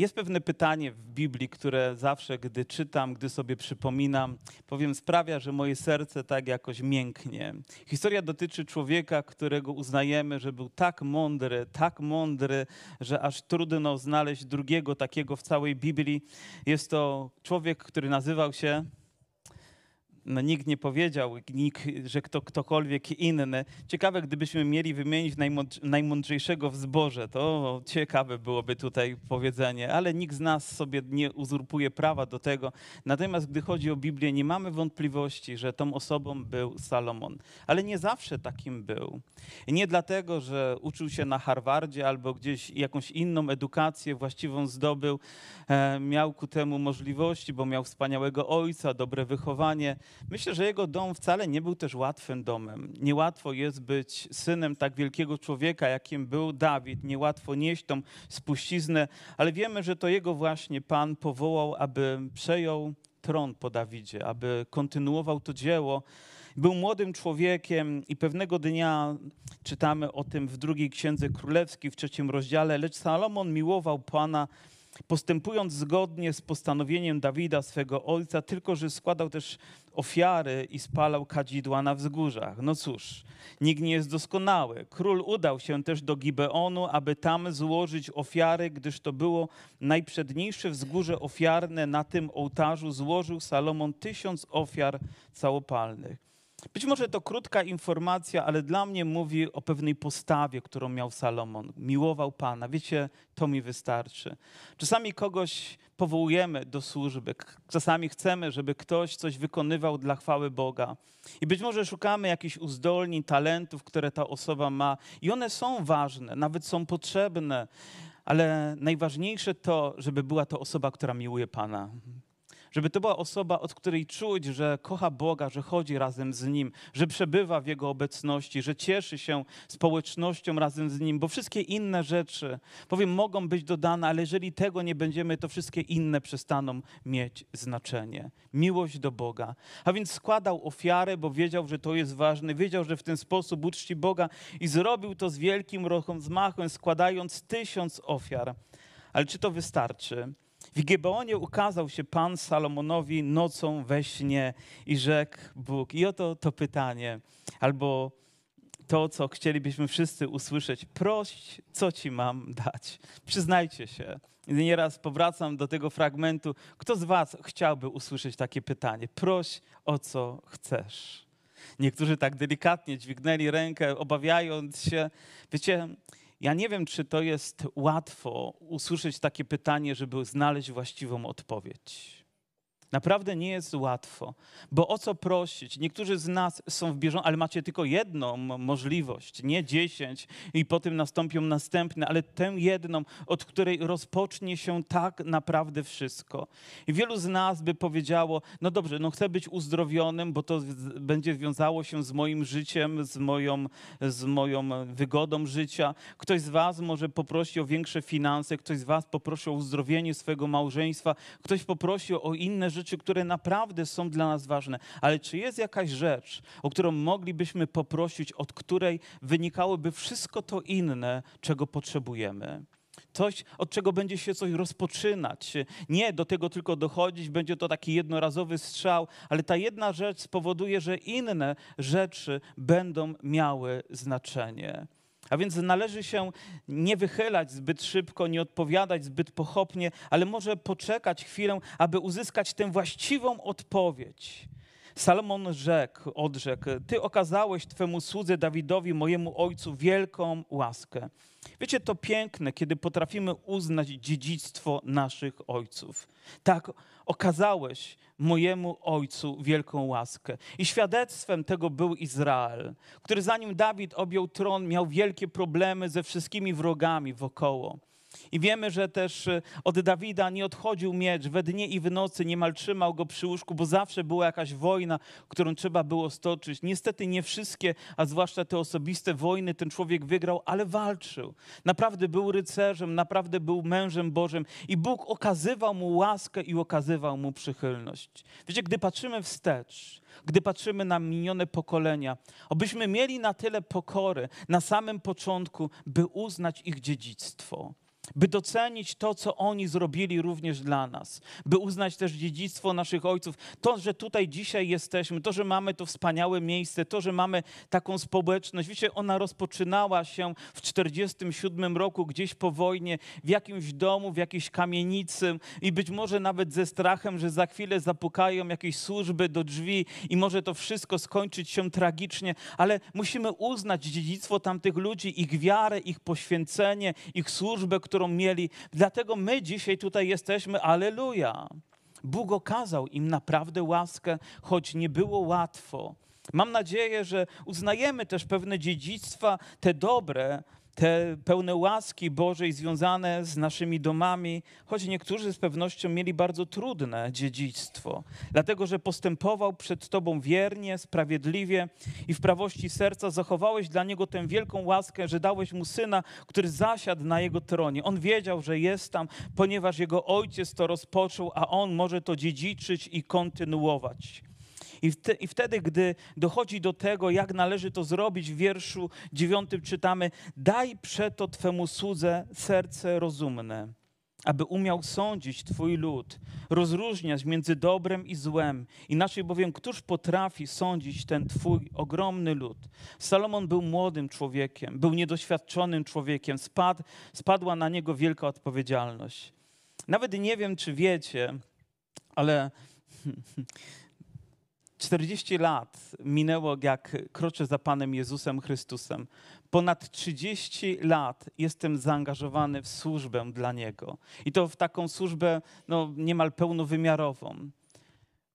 Jest pewne pytanie w Biblii, które zawsze, gdy czytam, gdy sobie przypominam, powiem, sprawia, że moje serce tak jakoś mięknie. Historia dotyczy człowieka, którego uznajemy, że był tak mądry, tak mądry, że aż trudno znaleźć drugiego takiego w całej Biblii. Jest to człowiek, który nazywał się no, nikt nie powiedział, nikt, że kto, ktokolwiek inny. Ciekawe, gdybyśmy mieli wymienić najmądrzejszego w zborze, to ciekawe byłoby tutaj powiedzenie, ale nikt z nas sobie nie uzurpuje prawa do tego. Natomiast gdy chodzi o Biblię, nie mamy wątpliwości, że tą osobą był Salomon. Ale nie zawsze takim był. Nie dlatego, że uczył się na Harvardzie albo gdzieś jakąś inną edukację właściwą zdobył, e, miał ku temu możliwości, bo miał wspaniałego ojca, dobre wychowanie, Myślę, że jego dom wcale nie był też łatwym domem. Niełatwo jest być synem tak wielkiego człowieka, jakim był Dawid. Niełatwo nieść tą spuściznę, ale wiemy, że to jego właśnie Pan powołał, aby przejął tron po Dawidzie, aby kontynuował to dzieło. Był młodym człowiekiem i pewnego dnia czytamy o tym w drugiej księdze królewskiej, w trzecim rozdziale, lecz Salomon miłował Pana postępując zgodnie z postanowieniem Dawida, swego ojca, tylko że składał też ofiary i spalał kadzidła na wzgórzach. No cóż, nikt nie jest doskonały. Król udał się też do Gibeonu, aby tam złożyć ofiary, gdyż to było najprzedniejsze wzgórze ofiarne. Na tym ołtarzu złożył Salomon tysiąc ofiar całopalnych. Być może to krótka informacja, ale dla mnie mówi o pewnej postawie, którą miał Salomon. Miłował Pana. Wiecie, to mi wystarczy. Czasami kogoś powołujemy do służby, czasami chcemy, żeby ktoś coś wykonywał dla chwały Boga. I być może szukamy jakichś uzdolnień, talentów, które ta osoba ma, i one są ważne, nawet są potrzebne, ale najważniejsze to, żeby była to osoba, która miłuje Pana żeby to była osoba, od której czuć, że kocha Boga, że chodzi razem z Nim, że przebywa w Jego obecności, że cieszy się społecznością razem z Nim, bo wszystkie inne rzeczy, powiem, mogą być dodane, ale jeżeli tego nie będziemy, to wszystkie inne przestaną mieć znaczenie. Miłość do Boga. A więc składał ofiarę, bo wiedział, że to jest ważne, wiedział, że w ten sposób uczci Boga i zrobił to z wielkim rozmachem, składając tysiąc ofiar. Ale czy to wystarczy? W Gebeonie ukazał się Pan Salomonowi nocą we śnie i rzekł Bóg. I oto to pytanie, albo to, co chcielibyśmy wszyscy usłyszeć. Proś, co ci mam dać? Przyznajcie się. Nieraz powracam do tego fragmentu. Kto z was chciałby usłyszeć takie pytanie? Proś, o co chcesz. Niektórzy tak delikatnie dźwignęli rękę, obawiając się. Wiecie, ja nie wiem, czy to jest łatwo usłyszeć takie pytanie, żeby znaleźć właściwą odpowiedź. Naprawdę nie jest łatwo, bo o co prosić? Niektórzy z nas są w bieżącym, ale macie tylko jedną możliwość, nie dziesięć i potem nastąpią następne, ale tę jedną, od której rozpocznie się tak naprawdę wszystko. I wielu z nas by powiedziało, no dobrze, no chcę być uzdrowionym, bo to będzie wiązało się z moim życiem, z moją, z moją wygodą życia. Ktoś z was może poprosi o większe finanse, ktoś z was poprosi o uzdrowienie swojego małżeństwa, ktoś poprosi o inne rzeczy, rzeczy, które naprawdę są dla nas ważne, ale czy jest jakaś rzecz, o którą moglibyśmy poprosić, od której wynikałoby wszystko to inne, czego potrzebujemy? Coś, od czego będzie się coś rozpoczynać. Nie do tego tylko dochodzić, będzie to taki jednorazowy strzał, ale ta jedna rzecz spowoduje, że inne rzeczy będą miały znaczenie. A więc należy się nie wychylać zbyt szybko, nie odpowiadać zbyt pochopnie, ale może poczekać chwilę, aby uzyskać tę właściwą odpowiedź. Salomon rzekł, odrzekł, Ty okazałeś Twemu słudze Dawidowi, mojemu ojcu, wielką łaskę. Wiecie, to piękne, kiedy potrafimy uznać dziedzictwo naszych ojców. Tak, okazałeś mojemu ojcu wielką łaskę. I świadectwem tego był Izrael, który zanim Dawid objął tron, miał wielkie problemy ze wszystkimi wrogami wokoło. I wiemy, że też e, od Dawida nie odchodził miecz, we dnie i w nocy niemal trzymał go przy łóżku, bo zawsze była jakaś wojna, którą trzeba było stoczyć. Niestety nie wszystkie, a zwłaszcza te osobiste wojny ten człowiek wygrał, ale walczył. Naprawdę był rycerzem, naprawdę był mężem Bożym i Bóg okazywał mu łaskę i okazywał mu przychylność. Wiecie, gdy patrzymy wstecz, gdy patrzymy na minione pokolenia, obyśmy mieli na tyle pokory na samym początku, by uznać ich dziedzictwo by docenić to, co oni zrobili również dla nas, by uznać też dziedzictwo naszych ojców. To, że tutaj dzisiaj jesteśmy, to, że mamy to wspaniałe miejsce, to, że mamy taką społeczność. Wiecie, ona rozpoczynała się w 1947 roku, gdzieś po wojnie, w jakimś domu, w jakiejś kamienicy i być może nawet ze strachem, że za chwilę zapukają jakieś służby do drzwi i może to wszystko skończyć się tragicznie, ale musimy uznać dziedzictwo tamtych ludzi, ich wiarę, ich poświęcenie, ich służbę, którą mieli. Dlatego my dzisiaj tutaj jesteśmy. Aleluja. Bóg okazał im naprawdę łaskę, choć nie było łatwo. Mam nadzieję, że uznajemy też pewne dziedzictwa, te dobre, te pełne łaski Bożej związane z naszymi domami, choć niektórzy z pewnością mieli bardzo trudne dziedzictwo, dlatego że postępował przed Tobą wiernie, sprawiedliwie i w prawości serca zachowałeś dla niego tę wielką łaskę, że dałeś mu syna, który zasiadł na jego tronie. On wiedział, że jest tam, ponieważ jego ojciec to rozpoczął, a on może to dziedziczyć i kontynuować. I, I wtedy, gdy dochodzi do tego, jak należy to zrobić, w wierszu dziewiątym czytamy: Daj przeto Twemu słudze serce rozumne, aby umiał sądzić Twój lud, rozróżniać między dobrem i złem. Inaczej bowiem, któż potrafi sądzić ten Twój ogromny lud? Salomon był młodym człowiekiem, był niedoświadczonym człowiekiem, Spad, spadła na niego wielka odpowiedzialność. Nawet nie wiem, czy wiecie, ale 40 lat minęło, jak kroczę za Panem Jezusem Chrystusem. Ponad 30 lat jestem zaangażowany w służbę dla Niego. I to w taką służbę no, niemal pełnowymiarową.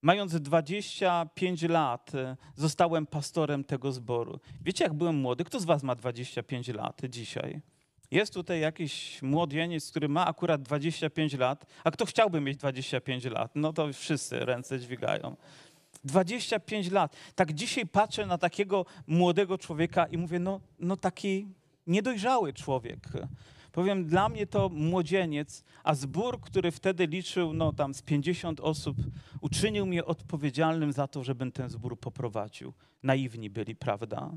Mając 25 lat, e, zostałem pastorem tego zboru. Wiecie, jak byłem młody? Kto z Was ma 25 lat dzisiaj? Jest tutaj jakiś młodzieniec, który ma akurat 25 lat, a kto chciałby mieć 25 lat? No to wszyscy ręce dźwigają. 25 lat. Tak dzisiaj patrzę na takiego młodego człowieka i mówię, no, no taki niedojrzały człowiek. Powiem, dla mnie to młodzieniec, a zbór, który wtedy liczył no, tam z 50 osób, uczynił mnie odpowiedzialnym za to, żebym ten zbór poprowadził. Naiwni byli, prawda?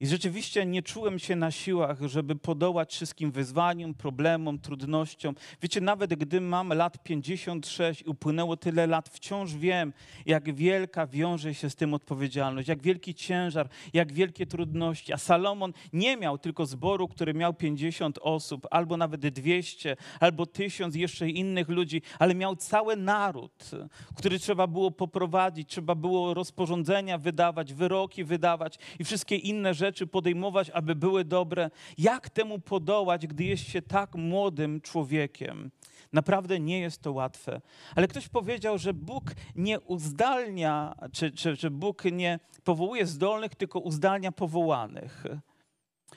I rzeczywiście nie czułem się na siłach, żeby podołać wszystkim wyzwaniom, problemom, trudnościom. Wiecie, nawet gdy mam lat 56 i upłynęło tyle lat, wciąż wiem, jak wielka wiąże się z tym odpowiedzialność, jak wielki ciężar, jak wielkie trudności. A Salomon nie miał tylko zboru, który miał 50 osób, albo nawet 200, albo 1000 jeszcze innych ludzi, ale miał cały naród, który trzeba było poprowadzić, trzeba było rozporządzenia wydawać, wyroki wydawać i wszystkie inne rzeczy rzeczy podejmować, aby były dobre. Jak temu podołać, gdy jest się tak młodym człowiekiem? Naprawdę nie jest to łatwe. Ale ktoś powiedział, że Bóg nie uzdalnia, czy, czy, czy Bóg nie powołuje zdolnych, tylko uzdalnia powołanych.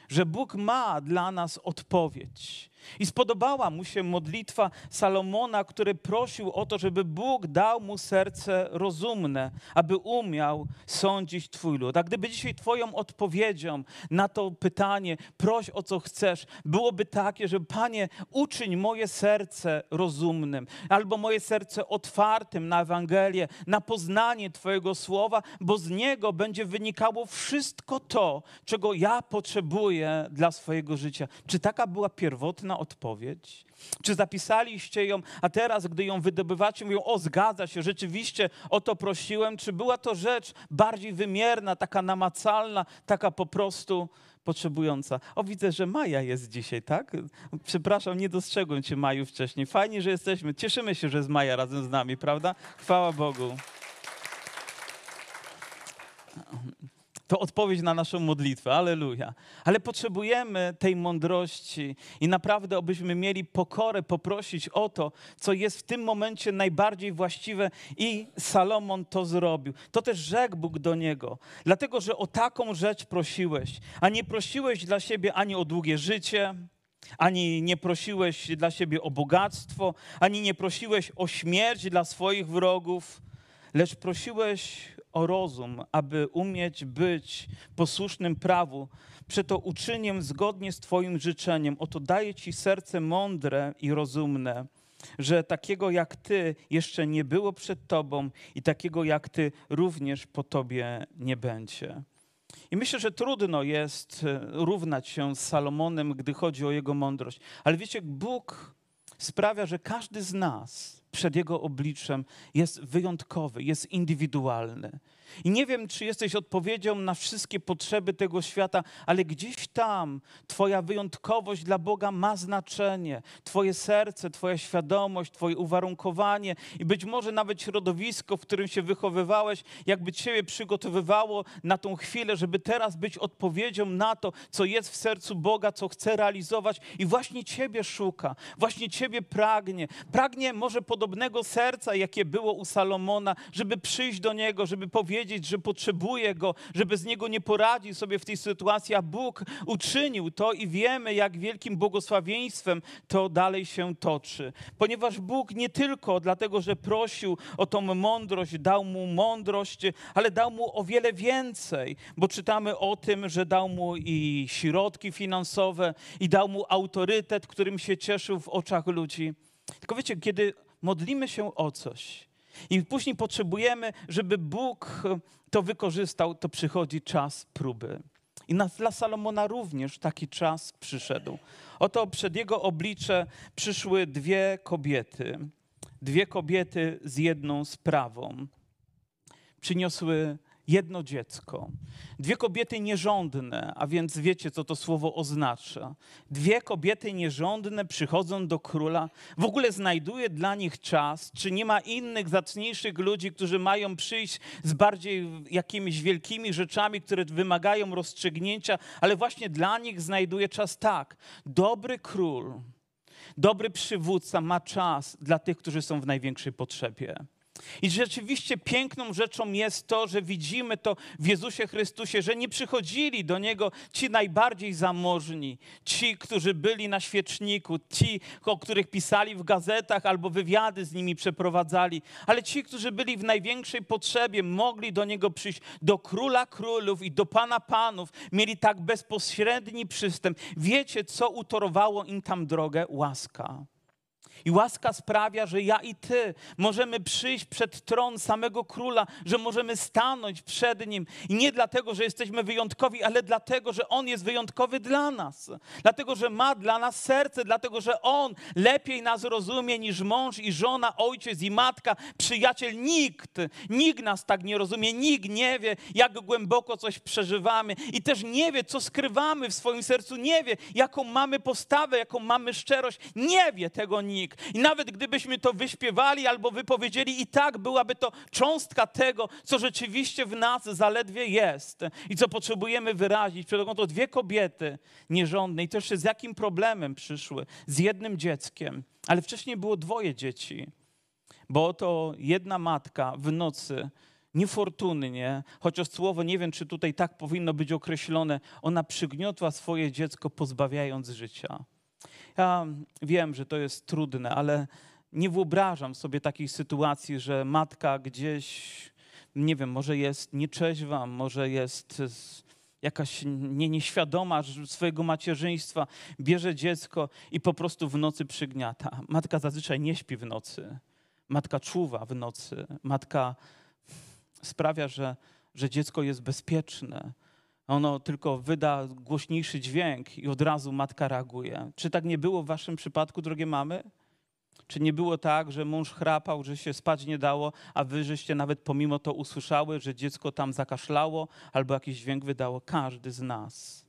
Że Bóg ma dla nas odpowiedź. I spodobała mu się modlitwa Salomona, który prosił o to, żeby Bóg dał mu serce rozumne, aby umiał sądzić Twój lud. A gdyby dzisiaj Twoją odpowiedzią na to pytanie, proś o co chcesz, byłoby takie, że Panie, uczyń moje serce rozumnym, albo moje serce otwartym na Ewangelię, na poznanie Twojego słowa, bo z niego będzie wynikało wszystko to, czego ja potrzebuję dla swojego życia. Czy taka była pierwotna odpowiedź? Czy zapisaliście ją, a teraz, gdy ją wydobywacie, mówią, o zgadza się, rzeczywiście o to prosiłem? Czy była to rzecz bardziej wymierna, taka namacalna, taka po prostu potrzebująca? O, widzę, że Maja jest dzisiaj, tak? Przepraszam, nie dostrzegłem cię, Maju, wcześniej. Fajnie, że jesteśmy. Cieszymy się, że jest Maja razem z nami, prawda? Chwała Bogu. To odpowiedź na naszą modlitwę, aleluja. Ale potrzebujemy tej mądrości i naprawdę, abyśmy mieli pokorę poprosić o to, co jest w tym momencie najbardziej właściwe i Salomon to zrobił. To też rzekł Bóg do niego, dlatego że o taką rzecz prosiłeś, a nie prosiłeś dla siebie ani o długie życie, ani nie prosiłeś dla siebie o bogactwo, ani nie prosiłeś o śmierć dla swoich wrogów, lecz prosiłeś o rozum, aby umieć być posłusznym prawu. Przeto uczynię zgodnie z Twoim życzeniem. Oto daję Ci serce mądre i rozumne, że takiego jak Ty jeszcze nie było przed Tobą i takiego jak Ty również po Tobie nie będzie. I myślę, że trudno jest e, równać się z Salomonem, gdy chodzi o jego mądrość. Ale wiecie, Bóg sprawia, że każdy z nas przed Jego obliczem jest wyjątkowy, jest indywidualny. I nie wiem, czy jesteś odpowiedzią na wszystkie potrzeby tego świata, ale gdzieś tam Twoja wyjątkowość dla Boga ma znaczenie. Twoje serce, Twoja świadomość, Twoje uwarunkowanie i być może nawet środowisko, w którym się wychowywałeś, jakby Ciebie przygotowywało na tą chwilę, żeby teraz być odpowiedzią na to, co jest w sercu Boga, co chce realizować i właśnie Ciebie szuka, właśnie Ciebie pragnie. Pragnie może podobnego serca, jakie było u Salomona, żeby przyjść do Niego, żeby powiedzieć, powiedzieć, że potrzebuje Go, że bez Niego nie poradzi sobie w tej sytuacji, a Bóg uczynił to i wiemy, jak wielkim błogosławieństwem to dalej się toczy. Ponieważ Bóg nie tylko dlatego, że prosił o tą mądrość, dał mu mądrość, ale dał mu o wiele więcej, bo czytamy o tym, że dał mu i środki finansowe, i dał mu autorytet, którym się cieszył w oczach ludzi. Tylko wiecie, kiedy modlimy się o coś, i później potrzebujemy, żeby Bóg to wykorzystał, to przychodzi czas próby. I dla Salomona również taki czas przyszedł. Oto przed jego oblicze przyszły dwie kobiety. Dwie kobiety z jedną sprawą. Przyniosły jedno dziecko. Dwie kobiety nierządne, a więc wiecie, co to słowo oznacza. Dwie kobiety nierządne przychodzą do króla, w ogóle znajduje dla nich czas, czy nie ma innych, zacniejszych ludzi, którzy mają przyjść z bardziej jakimiś wielkimi rzeczami, które wymagają rozstrzygnięcia, ale właśnie dla nich znajduje czas tak. Dobry król, dobry przywódca ma czas dla tych, którzy są w największej potrzebie. I rzeczywiście piękną rzeczą jest to, że widzimy to w Jezusie Chrystusie, że nie przychodzili do Niego ci najbardziej zamożni, ci, którzy byli na świeczniku, ci, o których pisali w gazetach albo wywiady z nimi przeprowadzali, ale ci, którzy byli w największej potrzebie, mogli do Niego przyjść, do Króla Królów i do Pana Panów, mieli tak bezpośredni przystęp. Wiecie, co utorowało im tam drogę? Łaska. I łaska sprawia, że ja i ty możemy przyjść przed tron samego króla, że możemy stanąć przed nim. I nie dlatego, że jesteśmy wyjątkowi, ale dlatego, że on jest wyjątkowy dla nas. Dlatego, że ma dla nas serce, dlatego, że on lepiej nas rozumie niż mąż i żona, ojciec i matka, przyjaciel. Nikt, nikt nas tak nie rozumie, nikt nie wie, jak głęboko coś przeżywamy i też nie wie, co skrywamy w swoim sercu, nie wie, jaką mamy postawę, jaką mamy szczerość. Nie wie tego nikt. I nawet gdybyśmy to wyśpiewali albo wypowiedzieli, i tak byłaby to cząstka tego, co rzeczywiście w nas zaledwie jest i co potrzebujemy wyrazić. Przed to dwie kobiety nierządne i też z jakim problemem przyszły? Z jednym dzieckiem, ale wcześniej było dwoje dzieci, bo oto jedna matka w nocy niefortunnie, chociaż słowo nie wiem, czy tutaj tak powinno być określone, ona przygniotła swoje dziecko, pozbawiając życia. Ja wiem, że to jest trudne, ale nie wyobrażam sobie takiej sytuacji, że matka gdzieś, nie wiem, może jest nieczeźwa, może jest jakaś nie, nieświadoma swojego macierzyństwa, bierze dziecko i po prostu w nocy przygniata. Matka zazwyczaj nie śpi w nocy. Matka czuwa w nocy. Matka sprawia, że, że dziecko jest bezpieczne ono tylko wyda głośniejszy dźwięk i od razu matka reaguje. Czy tak nie było w waszym przypadku, drogie mamy? Czy nie było tak, że mąż chrapał, że się spać nie dało, a wy żeście nawet pomimo to usłyszały, że dziecko tam zakaszlało albo jakiś dźwięk wydało? Każdy z nas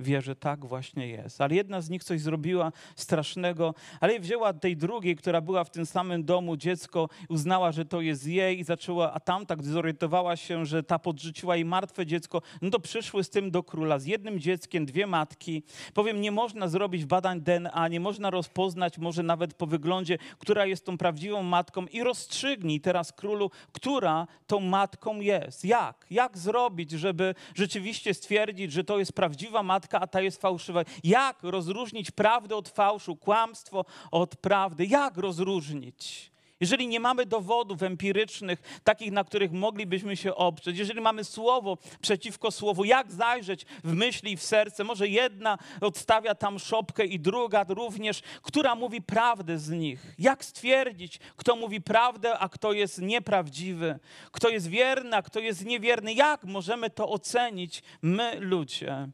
wie, że tak właśnie jest. Ale jedna z nich coś zrobiła strasznego, ale wzięła tej drugiej, która była w tym samym domu, dziecko, uznała, że to jest jej i zaczęła, a tamta, gdy zorientowała się, że ta podrzuciła jej martwe dziecko, no to przyszły z tym do króla, z jednym dzieckiem, dwie matki. Powiem, nie można zrobić badań DNA, nie można rozpoznać, może nawet po wyglądzie, która jest tą prawdziwą matką i rozstrzygnij teraz królu, która tą matką jest. Jak? Jak zrobić, żeby rzeczywiście stwierdzić, że to jest prawdziwa matka, matka, a ta jest fałszywa. Jak rozróżnić prawdę od fałszu, kłamstwo od prawdy? Jak rozróżnić? jeżeli nie mamy dowodów empirycznych, takich, na których moglibyśmy się oprzeć, jeżeli mamy słowo przeciwko słowu, jak zajrzeć w myśli i w serce? Może jedna odstawia tam szopkę i druga również, która mówi prawdę z nich. Jak stwierdzić, kto mówi prawdę, a kto jest nieprawdziwy, kto jest wierny, a kto jest niewierny? Jak możemy to ocenić my, ludzie?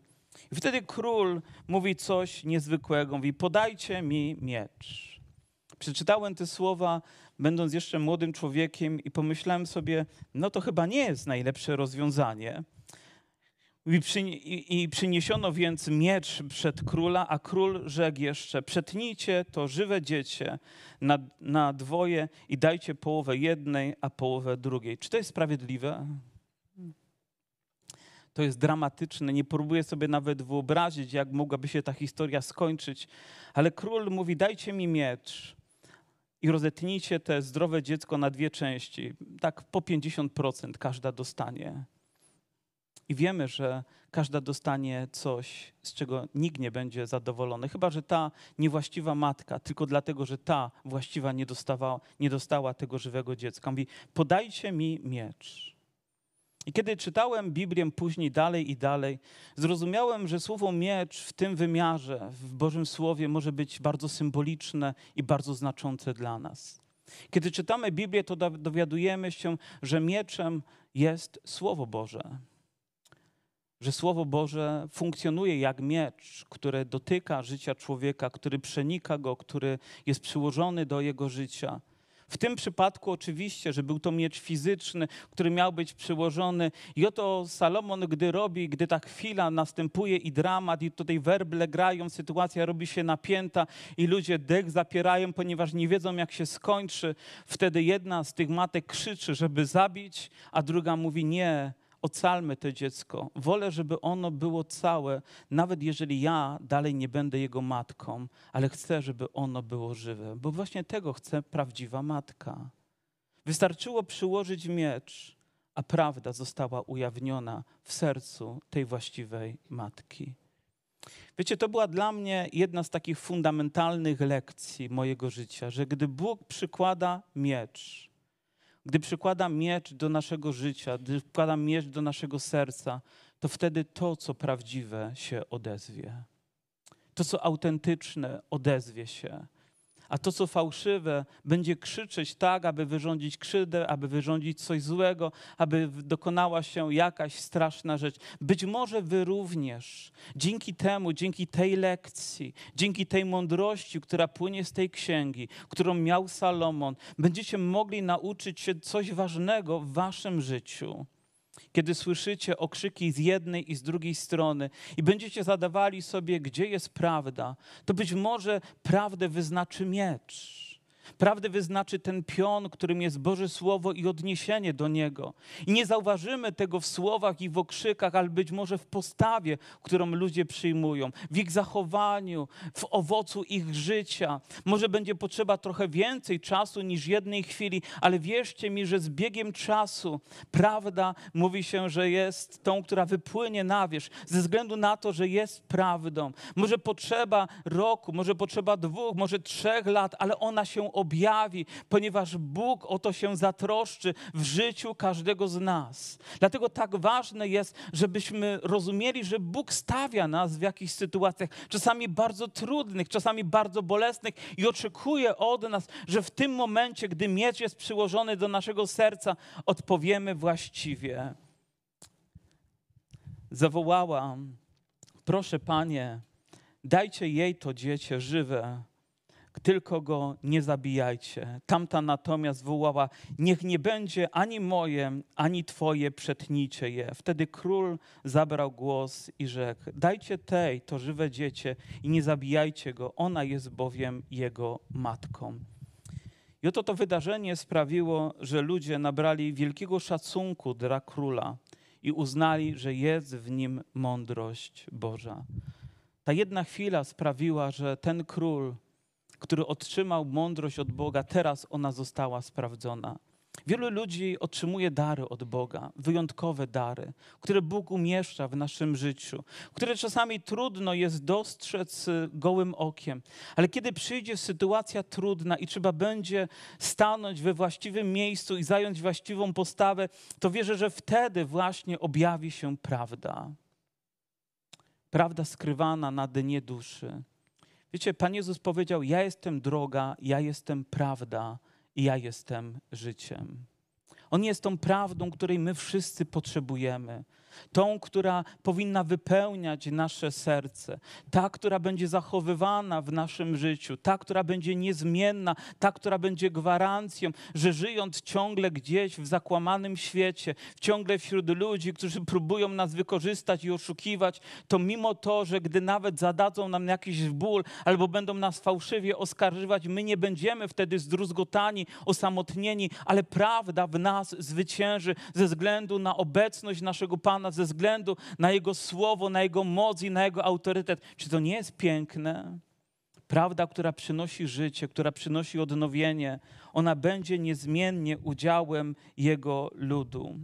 I wtedy król mówi coś niezwykłego. Mówi, podajcie mi miecz. Przeczytałem te słowa, będąc jeszcze młodym człowiekiem i pomyślałem sobie, no to chyba nie jest najlepsze rozwiązanie. I, przyniesiono więc miecz przed króla, a król rzekł jeszcze: Przetnijcie to żywe dziecię na, na dwoje i dajcie połowę jednej, a połowę drugiej. Czy to jest sprawiedliwe? To jest dramatyczne. Nie próbuję sobie nawet wyobrazić, jak mogłaby się ta historia skończyć. Ale król mówi: Dajcie mi miecz i rozetnijcie te zdrowe dziecko na dwie części. Tak po 50% każda dostanie. I wiemy, że każda dostanie coś, z czego nikt nie będzie zadowolony, chyba że ta niewłaściwa matka, tylko dlatego, że ta właściwa nie, dostawała, nie dostała tego żywego dziecka. Mówi: Podajcie mi miecz. I kiedy czytałem Biblię później dalej i dalej, zrozumiałem, że słowo miecz w tym wymiarze, w Bożym Słowie, może być bardzo symboliczne i bardzo znaczące dla nas. Kiedy czytamy Biblię, to dowiadujemy się, że mieczem jest Słowo Boże. Że Słowo Boże funkcjonuje jak miecz, który dotyka życia człowieka, który przenika go, który jest przyłożony do jego życia. W tym przypadku oczywiście, że był to miecz fizyczny, który miał być przyłożony. I oto Salomon, gdy robi, gdy ta chwila następuje i dramat, i tutaj werble grają, sytuacja robi się napięta i ludzie dech zapierają, ponieważ nie wiedzą, jak się skończy. Wtedy jedna z tych matek krzyczy, żeby zabić, a druga mówi nie, ocalmy to dziecko. Wolę, żeby ono było całe, nawet jeżeli ja dalej nie będę jego matką, ale chcę, żeby ono było żywe, bo właśnie tego chce prawdziwa matka. Wystarczyło przyłożyć miecz, a prawda została ujawniona w sercu tej właściwej matki. Wiecie, to była dla mnie jedna z takich fundamentalnych lekcji mojego życia, że gdy Bóg przykłada miecz, gdy przykładam miecz do naszego życia, gdy przykładam miecz do naszego serca, to wtedy to, co prawdziwe, się odezwie. To, co autentyczne, odezwie się a to, co fałszywe, będzie krzyczeć tak, aby wyrządzić krzywdę, aby wyrządzić coś złego, aby dokonała się jakaś straszna rzecz. Być może wy również dzięki temu, dzięki tej lekcji, dzięki tej mądrości, która płynie z tej księgi, którą miał Salomon, będziecie mogli nauczyć się coś ważnego w waszym życiu kiedy słyszycie okrzyki z jednej i z drugiej strony i będziecie zadawali sobie, gdzie jest prawda, to być może prawdę wyznaczy miecz. Prawdę wyznaczy ten pion, którym jest Boże Słowo i odniesienie do niego. I nie zauważymy tego w słowach i w okrzykach, ale być może w postawie, którą ludzie przyjmują, w ich zachowaniu, w owocu ich życia. Może będzie potrzeba trochę więcej czasu niż jednej chwili, ale wierzcie mi, że z biegiem czasu prawda mówi się, że jest tą, która wypłynie na wierzch, ze względu na to, że jest prawdą. Może potrzeba roku, może potrzeba dwóch, może trzech lat, ale ona się objawi, ponieważ Bóg o to się zatroszczy w życiu każdego z nas. Dlatego tak ważne jest, żebyśmy rozumieli, że Bóg stawia nas w jakichś sytuacjach, czasami bardzo trudnych, czasami bardzo bolesnych i oczekuje od nas, że w tym momencie, gdy miecz jest przyłożony do naszego serca, odpowiemy właściwie. Zawołałam, proszę Panie, dajcie jej to dziecię żywe tylko go nie zabijajcie. Tamta natomiast wołała, niech nie będzie ani moje, ani twoje, przetnijcie je. Wtedy król zabrał głos i rzekł, dajcie tej, to żywe dziecię i nie zabijajcie go, ona jest bowiem jego matką. I oto to wydarzenie sprawiło, że ludzie nabrali wielkiego szacunku dla króla i uznali, że jest w nim mądrość Boża. Ta jedna chwila sprawiła, że ten król który otrzymał mądrość od Boga, teraz ona została sprawdzona. Wielu ludzi otrzymuje dary od Boga, wyjątkowe dary, które Bóg umieszcza w naszym życiu, które czasami trudno jest dostrzec y, gołym okiem, ale kiedy przyjdzie sytuacja trudna i trzeba będzie stanąć we właściwym miejscu i zająć właściwą postawę, to wierzę, że wtedy właśnie objawi się prawda. Prawda skrywana na dnie duszy. Wiecie, Pan Jezus powiedział: Ja jestem droga, ja jestem prawda i ja jestem życiem. On jest tą prawdą, której my wszyscy potrzebujemy tą, która powinna wypełniać nasze serce, ta, która będzie zachowywana w naszym życiu, ta, która będzie niezmienna, ta, która będzie gwarancją, że żyjąc ciągle gdzieś w zakłamanym świecie, ciągle wśród ludzi, którzy próbują nas wykorzystać i oszukiwać, to mimo to, że gdy nawet zadadzą nam jakiś ból albo będą nas fałszywie oskarżywać, my nie będziemy wtedy zdruzgotani, osamotnieni, ale prawda w nas zwycięży ze względu na obecność naszego Pana ze względu na Jego słowo, na Jego moc i na Jego autorytet. Czy to nie jest piękne? Prawda, która przynosi życie, która przynosi odnowienie, ona będzie niezmiennie udziałem Jego ludu.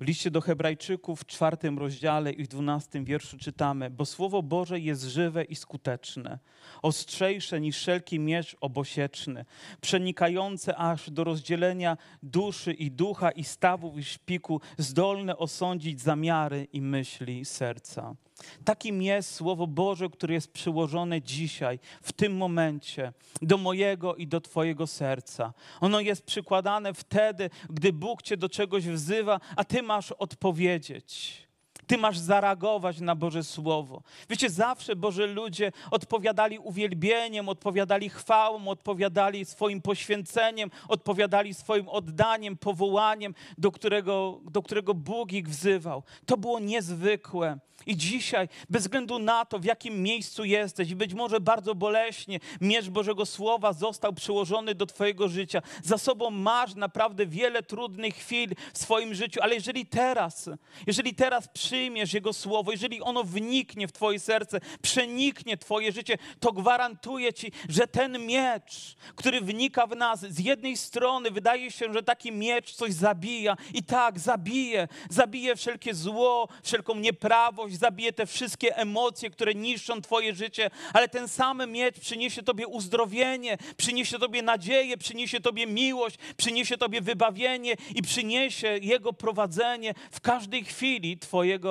W liście do Hebrajczyków w czwartym rozdziale i w dwunastym wierszu czytamy: Bo Słowo Boże jest żywe i skuteczne, ostrzejsze niż wszelki miecz obosieczny, przenikające aż do rozdzielenia duszy i ducha i stawów i szpiku, zdolne osądzić zamiary i myśli serca. Takim jest Słowo Boże, które jest przyłożone dzisiaj, w tym momencie, do mojego i do Twojego serca. Ono jest przykładane wtedy, gdy Bóg Cię do czegoś wzywa, a Ty masz odpowiedzieć. Ty masz zareagować na Boże Słowo. Wiecie, zawsze Boże ludzie odpowiadali uwielbieniem, odpowiadali chwałą, odpowiadali swoim poświęceniem, odpowiadali swoim oddaniem, powołaniem, do którego, do którego Bóg ich wzywał. To było niezwykłe. I dzisiaj, bez względu na to, w jakim miejscu jesteś, być może bardzo boleśnie, miecz Bożego Słowa został przyłożony do Twojego życia. Za sobą masz naprawdę wiele trudnych chwil w swoim życiu, ale jeżeli teraz, jeżeli teraz przyjmiesz Jego Słowo, jeżeli ono wniknie w Twoje serce, przeniknie Twoje życie, to gwarantuję Ci, że ten miecz, który wnika w nas, z jednej strony wydaje się, że taki miecz coś zabija i tak, zabije, zabije wszelkie zło, wszelką nieprawość, zabije te wszystkie emocje, które niszczą Twoje życie, ale ten sam miecz przyniesie Tobie uzdrowienie, przyniesie Tobie nadzieję, przyniesie Tobie miłość, przyniesie Tobie wybawienie i przyniesie Jego prowadzenie w każdej chwili Twojego,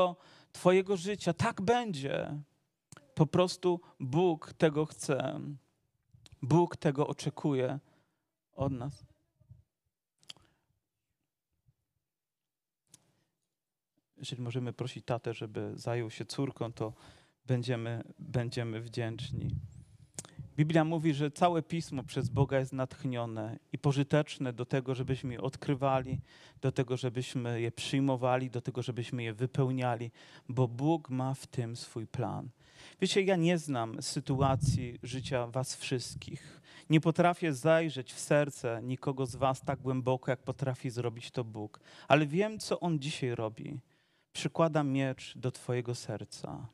twojego życia. Tak będzie. Po prostu Bóg tego chce. Bóg tego oczekuje od nas. jeżeli możemy prosić tatę, żeby zajął się córką, to będziemy, będziemy wdzięczni. Biblia mówi, że całe pismo przez Boga jest natchnione i pożyteczne do tego, żebyśmy je odkrywali, do tego, żebyśmy je przyjmowali, do tego, żebyśmy je wypełniali, bo Bóg ma w tym swój plan. Wiecie, ja nie znam sytuacji życia Was wszystkich. Nie potrafię zajrzeć w serce nikogo z Was tak głęboko, jak potrafi zrobić to Bóg, ale wiem, co On dzisiaj robi przykłada miecz do Twojego serca,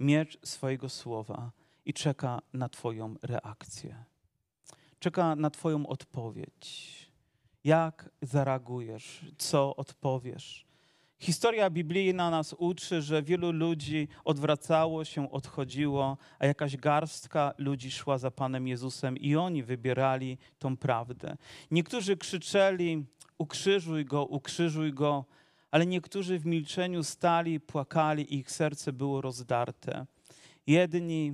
miecz swojego słowa i czeka na Twoją reakcję. Czeka na Twoją odpowiedź. Jak zareagujesz, co odpowiesz. Historia biblijna nas uczy, że wielu ludzi odwracało się, odchodziło, a jakaś garstka ludzi szła za Panem Jezusem i oni wybierali tą prawdę. Niektórzy krzyczeli: Ukrzyżuj go, ukrzyżuj go, ale niektórzy w milczeniu stali, płakali, ich serce było rozdarte. Jedni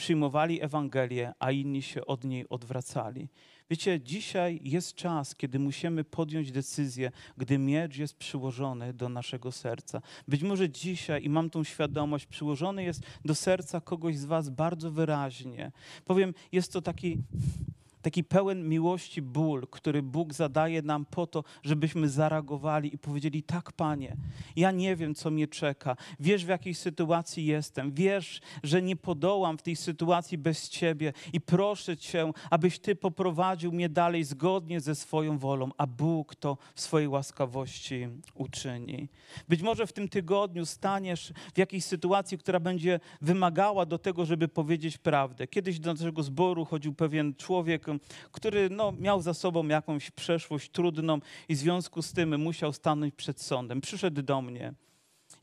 przyjmowali Ewangelię, a inni się od niej odwracali. Wiecie, dzisiaj jest czas, kiedy musimy podjąć decyzję, gdy miecz jest przyłożony do naszego serca. Być może dzisiaj, i mam tą świadomość, przyłożony jest do serca kogoś z Was bardzo wyraźnie. Powiem, jest to taki taki pełen miłości ból, który Bóg zadaje nam po to, żebyśmy zareagowali i powiedzieli: Tak, Panie, ja nie wiem, co mnie czeka. Wiesz, w jakiej sytuacji jestem. Wiesz, że nie podołam w tej sytuacji bez Ciebie i proszę Cię, abyś Ty poprowadził mnie dalej zgodnie ze swoją wolą, a Bóg to w swojej łaskawości uczyni. Być może w tym tygodniu staniesz w jakiejś sytuacji, która będzie wymagała do tego, żeby powiedzieć prawdę. Kiedyś do naszego zboru chodził pewien człowiek który no, miał za sobą jakąś przeszłość trudną i w związku z tym musiał stanąć przed sądem. Przyszedł do mnie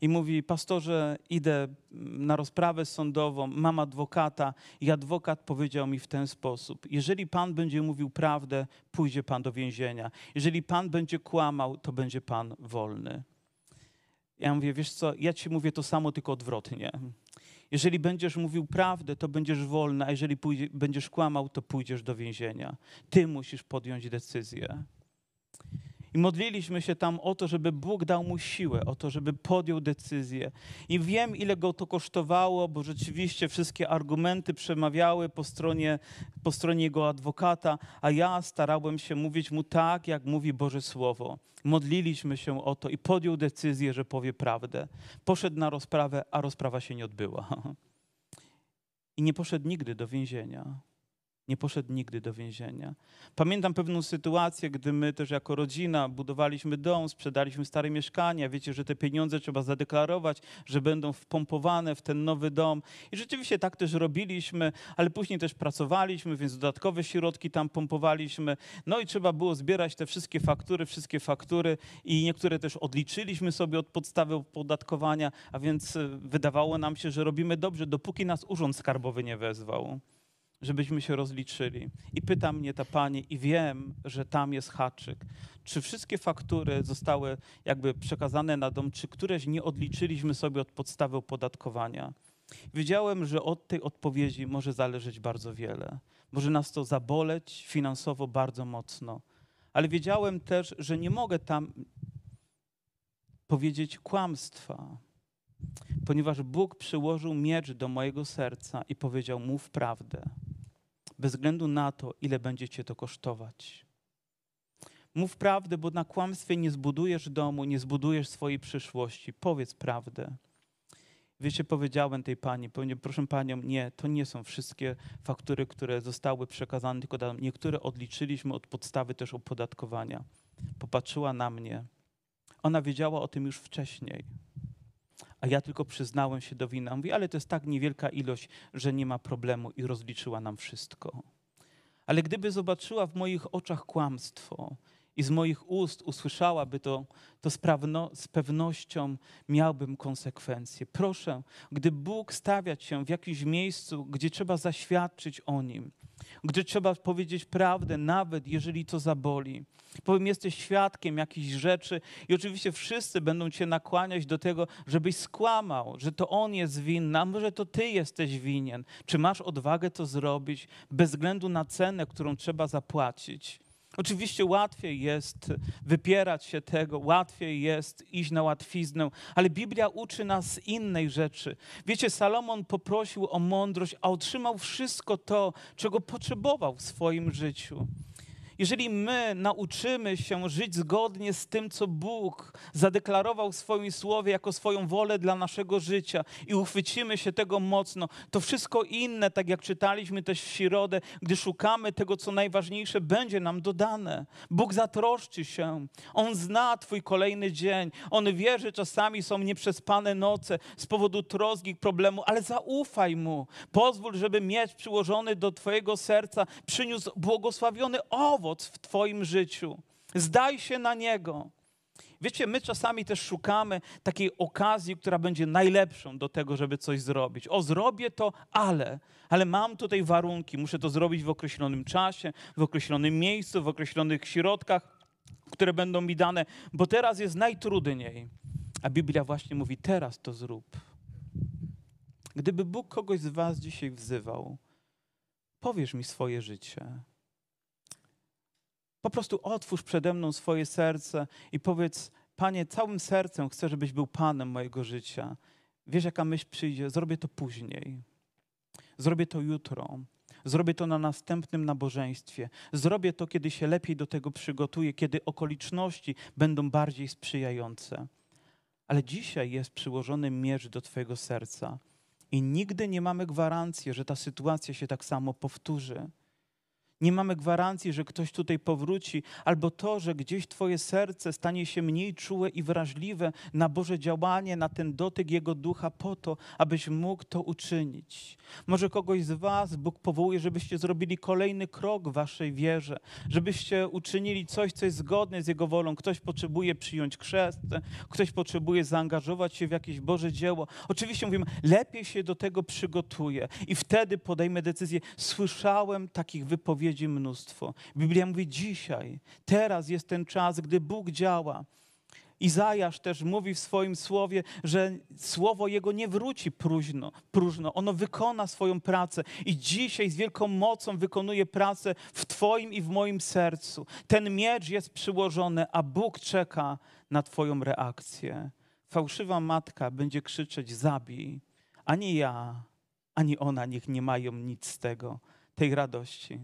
i mówi: Pastorze, idę na rozprawę sądową, mam adwokata, i adwokat powiedział mi w ten sposób: Jeżeli pan będzie mówił prawdę, pójdzie pan do więzienia. Jeżeli pan będzie kłamał, to będzie pan wolny. Ja mówię: Wiesz co, ja ci mówię to samo, tylko odwrotnie. Jeżeli będziesz mówił prawdę, to będziesz wolny, a jeżeli pójdzie, będziesz kłamał, to pójdziesz do więzienia. Ty musisz podjąć decyzję. I modliliśmy się tam o to, żeby Bóg dał mu siłę, o to, żeby podjął decyzję. I wiem, ile go to kosztowało, bo rzeczywiście wszystkie argumenty przemawiały po stronie, po stronie jego adwokata, a ja starałem się mówić mu tak, jak mówi Boże Słowo. Modliliśmy się o to i podjął decyzję, że powie prawdę. Poszedł na rozprawę, a rozprawa się nie odbyła. I nie poszedł nigdy do więzienia nie poszedł nigdy do więzienia. Pamiętam pewną sytuację, gdy my też jako rodzina budowaliśmy dom, sprzedaliśmy stare mieszkania. Wiecie, że te pieniądze trzeba zadeklarować, że będą wpompowane w ten nowy dom. I rzeczywiście tak też robiliśmy, ale później też pracowaliśmy, więc dodatkowe środki tam pompowaliśmy. No i trzeba było zbierać te wszystkie faktury, wszystkie faktury i niektóre też odliczyliśmy sobie od podstawy opodatkowania, a więc e, wydawało nam się, że robimy dobrze, dopóki nas urząd skarbowy nie wezwał żebyśmy się rozliczyli. I pyta mnie ta pani, i wiem, że tam jest haczyk. Czy wszystkie faktury zostały jakby przekazane na dom, czy któreś nie odliczyliśmy sobie od podstawy opodatkowania? Wiedziałem, że od tej odpowiedzi może zależeć bardzo wiele. Może nas to zaboleć finansowo bardzo mocno. Ale wiedziałem też, że nie mogę tam powiedzieć kłamstwa, ponieważ Bóg przyłożył miecz do mojego serca i powiedział: Mów prawdę bez względu na to, ile będzie cię to kosztować. Mów prawdę, bo na kłamstwie nie zbudujesz domu, nie zbudujesz swojej przyszłości. Powiedz prawdę. Wiecie, powiedziałem tej pani, proszę panią, nie, to nie są wszystkie faktury, które zostały przekazane, tylko niektóre odliczyliśmy od podstawy też opodatkowania. Popatrzyła na mnie. Ona wiedziała o tym już wcześniej a ja tylko przyznałem się do winy. Mówi, ale to jest tak niewielka ilość, że nie ma problemu i rozliczyła nam wszystko. Ale gdyby zobaczyła w moich oczach kłamstwo i z moich ust usłyszałaby to, to z, z pewnością miałbym konsekwencje. Proszę, gdy Bóg stawia cię w jakimś miejscu, gdzie trzeba zaświadczyć o Nim, gdy trzeba powiedzieć prawdę, nawet jeżeli to zaboli. Powiem, jesteś świadkiem jakichś rzeczy i oczywiście wszyscy będą cię nakłaniać do tego, żebyś skłamał, że to on jest winny, a może to ty jesteś winien. Czy masz odwagę to zrobić bez względu na cenę, którą trzeba zapłacić? Oczywiście łatwiej jest wypierać się tego, łatwiej jest iść na łatwiznę, ale Biblia uczy nas innej rzeczy. Wiecie, Salomon poprosił o mądrość, a otrzymał wszystko to, czego potrzebował w swoim życiu. Jeżeli my nauczymy się żyć zgodnie z tym, co Bóg zadeklarował w swoim słowie jako swoją wolę dla naszego życia i uchwycimy się tego mocno, to wszystko inne, tak jak czytaliśmy też w środę, gdy szukamy tego, co najważniejsze, będzie nam dodane. Bóg zatroszczy się. On zna Twój kolejny dzień. On wie, że czasami są nieprzespane noce z powodu troski, problemu, ale zaufaj Mu. Pozwól, żeby miecz przyłożony do Twojego serca przyniósł błogosławiony owoc owoc w Twoim życiu. Zdaj się na Niego. Wiecie, my czasami też szukamy takiej okazji, która będzie najlepszą do tego, żeby coś zrobić. O, zrobię to, ale, ale mam tutaj warunki, muszę to zrobić w określonym czasie, w określonym miejscu, w określonych środkach, które będą mi dane, bo teraz jest najtrudniej. A Biblia właśnie mówi: teraz to zrób. Gdyby Bóg kogoś z Was dzisiaj wzywał, powiesz mi swoje życie. Po prostu otwórz przede mną swoje serce i powiedz: Panie, całym sercem chcę, żebyś był Panem mojego życia. Wiesz, jaka myśl przyjdzie? Zrobię to później. Zrobię to jutro. Zrobię to na następnym nabożeństwie. Zrobię to, kiedy się lepiej do tego przygotuję, kiedy okoliczności będą bardziej sprzyjające. Ale dzisiaj jest przyłożony miecz do Twojego serca i nigdy nie mamy gwarancji, że ta sytuacja się tak samo powtórzy. Nie mamy gwarancji, że ktoś tutaj powróci, albo to, że gdzieś Twoje serce stanie się mniej czułe i wrażliwe na Boże działanie, na ten dotyk Jego ducha, po to, abyś mógł to uczynić. Może kogoś z Was Bóg powołuje, żebyście zrobili kolejny krok w Waszej wierze, żebyście uczynili coś, co jest zgodne z Jego wolą. Ktoś potrzebuje przyjąć chrzest, ktoś potrzebuje zaangażować się w jakieś Boże dzieło. Oczywiście mówimy, lepiej się do tego przygotuję i wtedy podejmę decyzję. Słyszałem takich wypowiedzi mnóstwo. Biblia mówi dzisiaj, teraz jest ten czas, gdy Bóg działa. Izajasz też mówi w swoim słowie, że słowo jego nie wróci próżno, próżno. Ono wykona swoją pracę i dzisiaj z wielką mocą wykonuje pracę w Twoim i w moim sercu. Ten miecz jest przyłożony, a Bóg czeka na Twoją reakcję. Fałszywa matka będzie krzyczeć: Zabij. Ani ja, ani ona niech nie mają nic z tego, tej radości.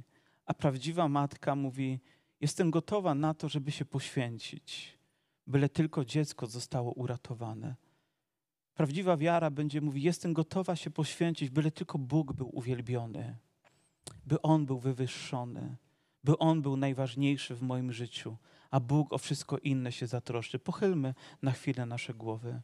A prawdziwa matka mówi: Jestem gotowa na to, żeby się poświęcić byle tylko dziecko zostało uratowane. Prawdziwa wiara będzie mówić: Jestem gotowa się poświęcić, byle tylko Bóg był uwielbiony, by On był wywyższony, by On był najważniejszy w moim życiu, a Bóg o wszystko inne się zatroszczy. Pochylmy na chwilę nasze głowy.